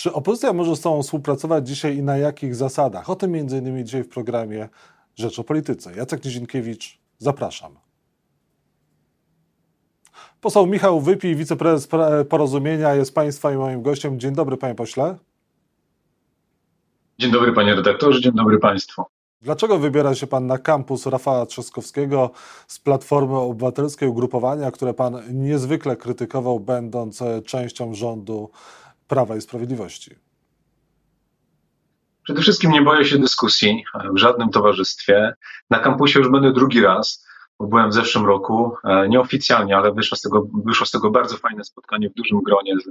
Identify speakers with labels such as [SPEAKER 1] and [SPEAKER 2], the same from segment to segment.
[SPEAKER 1] Czy opozycja może z tobą współpracować dzisiaj i na jakich zasadach? O tym między innymi dzisiaj w programie Rzecz o Polityce. Jacek Nizinkiewicz, zapraszam. Poseł Michał Wypij, wiceprezes Porozumienia, jest Państwa i moim gościem. Dzień dobry, panie pośle.
[SPEAKER 2] Dzień dobry, panie redaktorze, dzień dobry państwu.
[SPEAKER 1] Dlaczego wybiera się pan na kampus Rafała Trzaskowskiego z Platformy Obywatelskiej, ugrupowania, które pan niezwykle krytykował, będąc częścią rządu Prawa i Sprawiedliwości?
[SPEAKER 2] Przede wszystkim nie boję się dyskusji w żadnym towarzystwie. Na kampusie już będę drugi raz. Byłem w zeszłym roku, e, nieoficjalnie, ale wyszło z, tego, wyszło z tego bardzo fajne spotkanie w dużym gronie z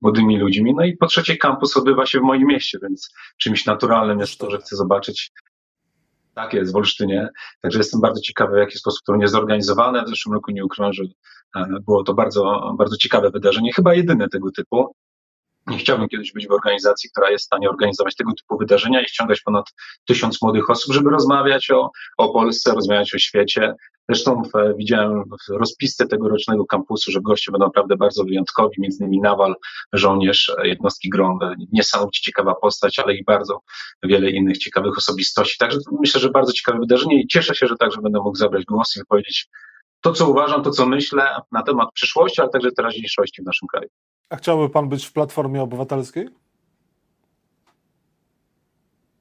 [SPEAKER 2] młodymi ludźmi. No i po trzecie, kampus odbywa się w moim mieście, więc czymś naturalnym jest to, że chcę zobaczyć. Tak jest, w Olsztynie. Także jestem bardzo ciekawy, w jaki sposób to będzie zorganizowane. W zeszłym roku nie że e, było to bardzo, bardzo ciekawe wydarzenie, chyba jedyne tego typu. Nie chciałbym kiedyś być w organizacji, która jest w stanie organizować tego typu wydarzenia i ściągać ponad tysiąc młodych osób, żeby rozmawiać o, o Polsce, rozmawiać o świecie. Zresztą w, widziałem w rozpisce tegorocznego kampusu, że goście będą naprawdę bardzo wyjątkowi, między innymi Nawal, żołnierz jednostki GROM, niesamowicie ciekawa postać, ale i bardzo wiele innych ciekawych osobistości. Także myślę, że bardzo ciekawe wydarzenie i cieszę się, że także będę mógł zabrać głos i wypowiedzieć to, co uważam, to, co myślę na temat przyszłości, ale także teraźniejszości w naszym kraju.
[SPEAKER 1] A chciałby pan być w Platformie Obywatelskiej?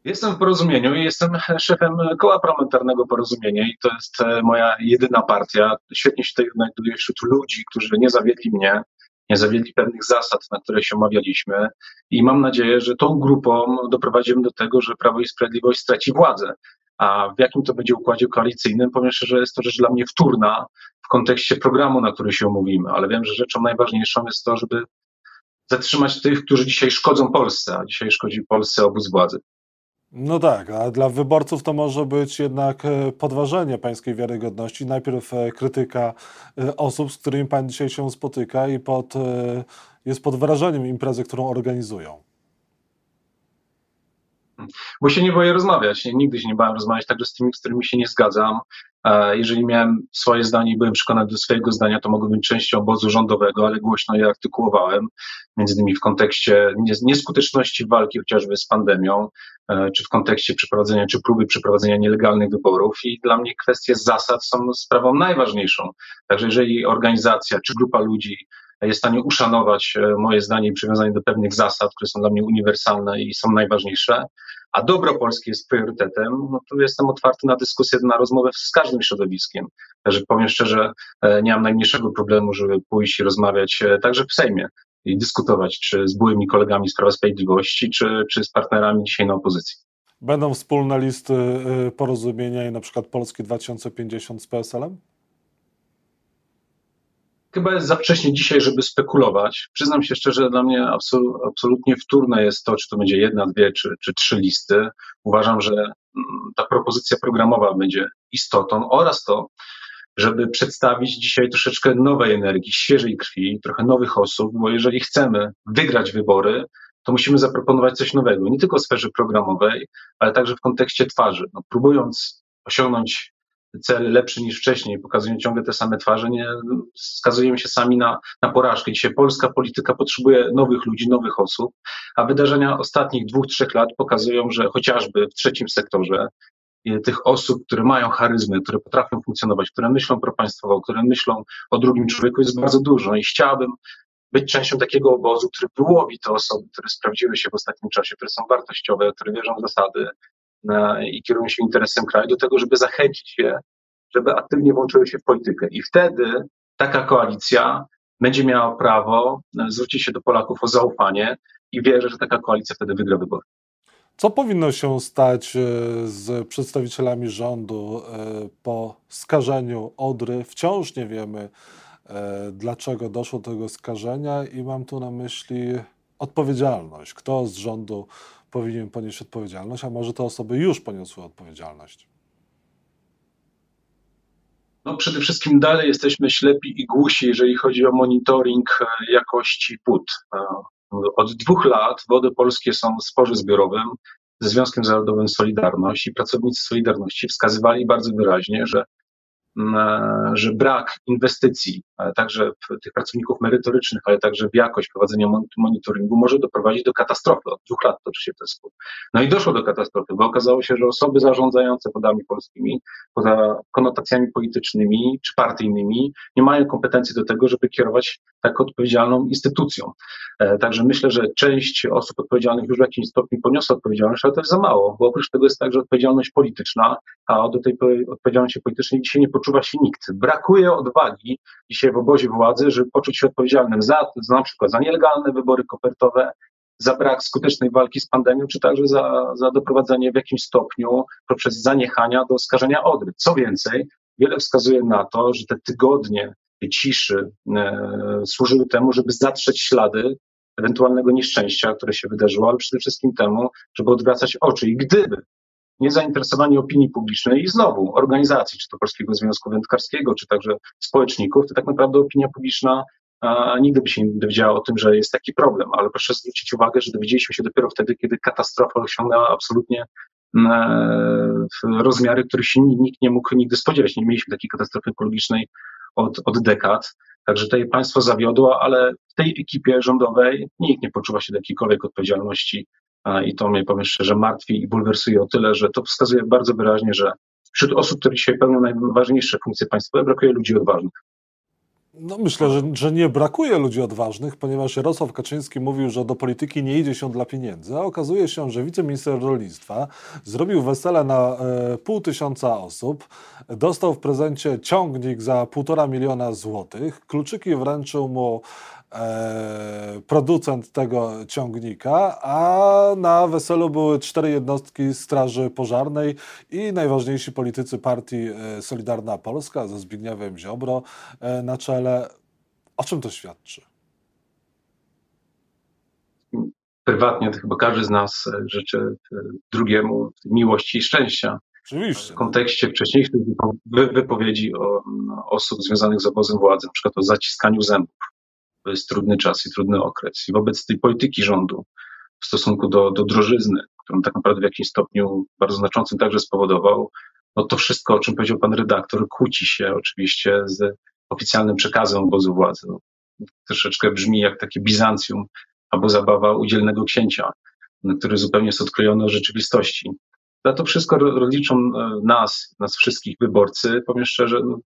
[SPEAKER 2] Jestem w porozumieniu i jestem szefem koła parlamentarnego porozumienia i to jest e, moja jedyna partia. Świetnie się tutaj znajduję wśród ludzi, którzy nie zawiedli mnie, nie zawiedli pewnych zasad, na które się omawialiśmy i mam nadzieję, że tą grupą doprowadzimy do tego, że Prawo i Sprawiedliwość straci władzę. A w jakim to będzie układzie koalicyjnym, powiem szczerze, jest to rzecz dla mnie wtórna w kontekście programu, na który się umówimy, ale wiem, że rzeczą najważniejszą jest to, żeby zatrzymać tych, którzy dzisiaj szkodzą Polsce, a dzisiaj szkodzi Polsce obóz władzy.
[SPEAKER 1] No tak, a dla wyborców to może być jednak e, podważenie pańskiej wiarygodności. Najpierw e, krytyka e, osób, z którymi pan dzisiaj się spotyka i pod, jest pod wrażeniem imprezy, którą organizują.
[SPEAKER 2] Bo się nie boję rozmawiać. Nigdy się nie bałem rozmawiać także z tymi, z którymi się nie zgadzam. Jeżeli miałem swoje zdanie i byłem przekonany do swojego zdania, to mogłem być częścią obozu rządowego, ale głośno je artykułowałem, między innymi w kontekście nieskuteczności walki chociażby z pandemią, e, czy w kontekście przeprowadzenia, czy próby przeprowadzenia nielegalnych wyborów. I dla mnie kwestie zasad są sprawą najważniejszą. Także jeżeli organizacja czy grupa ludzi jest w stanie uszanować e, moje zdanie i przywiązanie do pewnych zasad, które są dla mnie uniwersalne i są najważniejsze, a dobro polskie jest priorytetem, no to jestem otwarty na dyskusję, na rozmowę z każdym środowiskiem. Także powiem szczerze, e, nie mam najmniejszego problemu, żeby pójść i rozmawiać e, także w Sejmie i dyskutować, czy z byłymi kolegami z Prawa Sprawiedliwości, czy, czy z partnerami dzisiaj na opozycji.
[SPEAKER 1] Będą wspólne listy porozumienia i na przykład Polski 2050 z PSL-em?
[SPEAKER 2] Chyba jest za wcześnie dzisiaj, żeby spekulować. Przyznam się szczerze, dla mnie absolutnie wtórne jest to, czy to będzie jedna, dwie, czy, czy trzy listy. Uważam, że mm, ta propozycja programowa będzie istotą oraz to, żeby przedstawić dzisiaj troszeczkę nowej energii, świeżej krwi, trochę nowych osób, bo jeżeli chcemy wygrać wybory, to musimy zaproponować coś nowego, nie tylko w sferze programowej, ale także w kontekście twarzy. No, próbując osiągnąć cel lepszy niż wcześniej, pokazują ciągle te same twarze, nie, skazujemy się sami na, na porażkę. Dzisiaj polska polityka potrzebuje nowych ludzi, nowych osób, a wydarzenia ostatnich dwóch, trzech lat pokazują, że chociażby w trzecim sektorze tych osób, które mają charyzmy, które potrafią funkcjonować, które myślą propaństwowo, które myślą o drugim człowieku jest bardzo dużo i chciałbym być częścią takiego obozu, który wyłowi te osoby, które sprawdziły się w ostatnim czasie, które są wartościowe, które wierzą w zasady, i kierują się interesem kraju, do tego, żeby zachęcić je, żeby aktywnie włączyły się w politykę. I wtedy taka koalicja będzie miała prawo e, zwrócić się do Polaków o zaufanie i wierzę, że taka koalicja wtedy wygra wybory.
[SPEAKER 1] Co powinno się stać e, z przedstawicielami rządu e, po skażeniu Odry? Wciąż nie wiemy, dlaczego doszło do tego skażenia i mam tu na myśli odpowiedzialność. Kto z rządu powinien ponieść odpowiedzialność, a może te osoby już poniosły odpowiedzialność?
[SPEAKER 2] No przede wszystkim dalej jesteśmy ślepi i głusi, jeżeli chodzi o monitoring e, jakości płód. E, od dwóch lat wody polskie są w sporze zbiorowym ze Związkiem Zawodowym Solidarność i pracownicy Solidarności wskazywali bardzo wyraźnie, że że brak inwestycji, także w tych pracowników merytorycznych, ale także w jakość prowadzenia monitoringu może doprowadzić do katastrofy. Od dwóch lat toczy się ten spór. No i doszło do katastrofy, bo okazało się, że osoby zarządzające wodami polskimi, poza konotacjami politycznymi czy partyjnymi, nie mają kompetencji do tego, żeby kierować tak odpowiedzialną instytucją. E, także myślę, że część osób odpowiedzialnych już w jakimś stopniu poniosła odpowiedzialność, ale to jest za mało, bo oprócz tego jest także odpowiedzialność polityczna, a do tej odpowiedzialności politycznej dzisiaj nie poczuwa się nikt. Brakuje odwagi dzisiaj w obozie władzy, żeby poczuć się odpowiedzialnym za, za na przykład za nielegalne wybory kopertowe, za brak skutecznej walki z pandemią, czy także za, za doprowadzenie w jakimś stopniu poprzez zaniechania do skażenia Odry. Co więcej, wiele wskazuje na to, że te tygodnie ciszy e, służyły temu, żeby zatrzeć ślady ewentualnego nieszczęścia, które się wydarzyło, ale przede wszystkim temu, żeby odwracać oczy. I gdyby niezainteresowanie opinii publicznej i znowu organizacji, czy to Polskiego Związku Wędkarskiego, czy także społeczników, to tak naprawdę opinia publiczna a, nigdy by się nie dowiedziała o tym, że jest taki problem. Ale proszę zwrócić uwagę, że dowiedzieliśmy się dopiero wtedy, kiedy katastrofa osiągnęła absolutnie e, rozmiary, których się nikt nie mógł nigdy spodziewać. Nie mieliśmy takiej katastrofy ekologicznej od, od dekad. Także tutaj państwo zawiodło, ale w tej ekipie rządowej nikt nie poczuwa się do jakiejkolwiek odpowiedzialności i to mnie, powiem szczerze, martwi i bulwersuje o tyle, że to wskazuje bardzo wyraźnie, że wśród osób, które dzisiaj pełnią najważniejsze funkcje państwowe, brakuje ludzi odważnych.
[SPEAKER 1] No myślę, że, że nie brakuje ludzi odważnych, ponieważ Jarosław Kaczyński mówił, że do polityki nie idzie się dla pieniędzy, a okazuje się, że wiceminister rolnictwa zrobił wesele na e, pół tysiąca osób, dostał w prezencie ciągnik za półtora miliona złotych, kluczyki wręczył mu producent tego ciągnika, a na weselu były cztery jednostki Straży Pożarnej i najważniejsi politycy partii e, Solidarna Polska ze Zbigniewem Ziobro e, na czele. O czym to świadczy?
[SPEAKER 2] Prywatnie to chyba każdy z nas życzy drugiemu miłości i szczęścia.
[SPEAKER 1] Oczywiście.
[SPEAKER 2] W kontekście wcześniejszych wypowiedzi o, osób związanych z obozem władzy, na przykład o zaciskaniu zębów to jest trudny czas i trudny okres. I wobec tej polityki rządu w stosunku do, do drożyzny, którą tak naprawdę w jakimś stopniu bardzo znaczącym także spowodował, no to wszystko, o czym powiedział pan redaktor, kłóci się oczywiście z oficjalnym przekazem obozu władzy. No, troszeczkę brzmi jak takie Bizancjum albo zabawa udzielnego księcia, który zupełnie jest odklejony od rzeczywistości. Za to wszystko rozliczą e, nas, nas wszystkich wyborcy, powiem szczerze, no,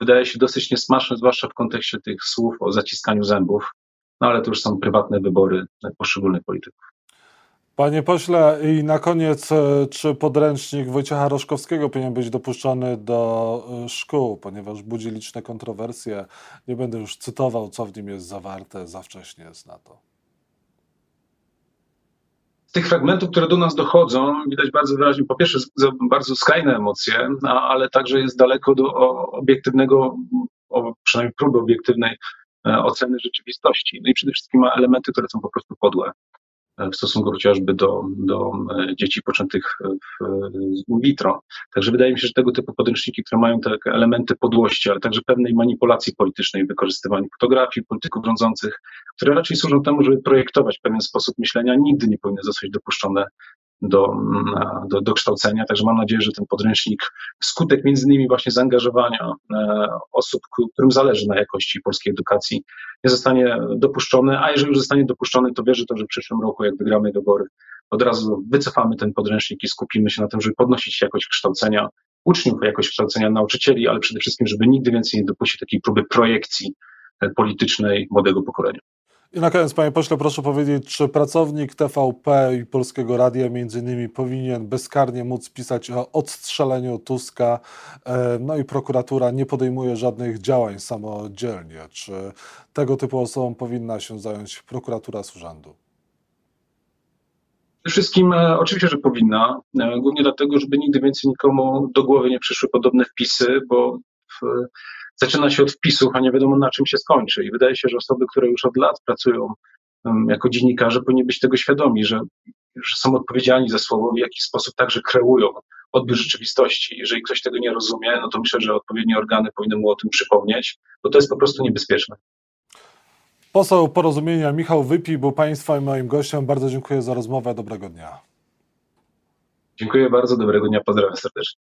[SPEAKER 2] wydaje się dosyć niesmaczne, zwłaszcza w kontekście tych słów o zaciskaniu zębów, no ale to już są prywatne wybory poszczególnych polityków.
[SPEAKER 1] Panie pośle, i na koniec, e, czy podręcznik Wojciecha Roszkowskiego powinien być dopuszczony do e, szkół, ponieważ budzi liczne kontrowersje? Nie będę już cytował, co w nim jest zawarte, za wcześnie jest na to.
[SPEAKER 2] Z tych fragmentów, które do nas dochodzą, widać bardzo wyraźnie, po pierwsze, bardzo skrajne emocje, ale także jest daleko do obiektywnego, przynajmniej próby obiektywnej e, oceny rzeczywistości. No i przede wszystkim ma elementy, które są po prostu podłe w stosunku chociażby do, do e, dzieci poczętych w vitro. Także wydaje mi się, że tego typu podręczniki, które mają te elementy podłości, ale także pewnej manipulacji politycznej, wykorzystywania fotografii polityków rządzących, które raczej służą temu, żeby projektować pewien sposób myślenia, nigdy nie powinny zostać dopuszczone do, do, do kształcenia. Także mam nadzieję, że ten podręcznik, skutek między innymi właśnie zaangażowania e, osób, którym zależy na jakości polskiej edukacji, nie zostanie dopuszczony, a jeżeli już zostanie dopuszczony, to wierzę to, że w przyszłym roku, jak wygramy wybory, od razu wycofamy ten podręcznik i skupimy się na tym, żeby podnosić jakość kształcenia uczniów, jakość kształcenia nauczycieli, ale przede wszystkim, żeby nigdy więcej nie dopuścić takiej próby projekcji e, politycznej młodego pokolenia.
[SPEAKER 1] I na koniec, panie pośle, proszę powiedzieć, czy pracownik TVP i Polskiego Radia między innymi powinien bezkarnie móc pisać o odstrzeleniu Tuska, e, no i prokuratura nie podejmuje żadnych działań samodzielnie. Czy tego typu osobom powinna się zająć prokuratura z urzędu?
[SPEAKER 2] Przede wszystkim e, oczywiście, że powinna, e, głównie dlatego, żeby nigdy więcej nikomu do głowy nie przyszły podobne wpisy, bo w, zaczyna się od wpisów, a nie wiadomo na czym się skończy. I wydaje się, że osoby, które już od lat pracują jako dziennikarze, powinni być tego świadomi, że, że są odpowiedzialni za słowo, w jaki sposób także kreują odbiór rzeczywistości. Jeżeli ktoś tego nie rozumie, no to myślę, że odpowiednie organy powinny mu o tym przypomnieć, bo to jest po prostu niebezpieczne.
[SPEAKER 1] Poseł Porozumienia Michał Wypi był Państwa i moim gościem. Bardzo dziękuję za rozmowę. Dobrego dnia.
[SPEAKER 2] Dziękuję bardzo. Dobrego dnia. Pozdrawiam serdecznie.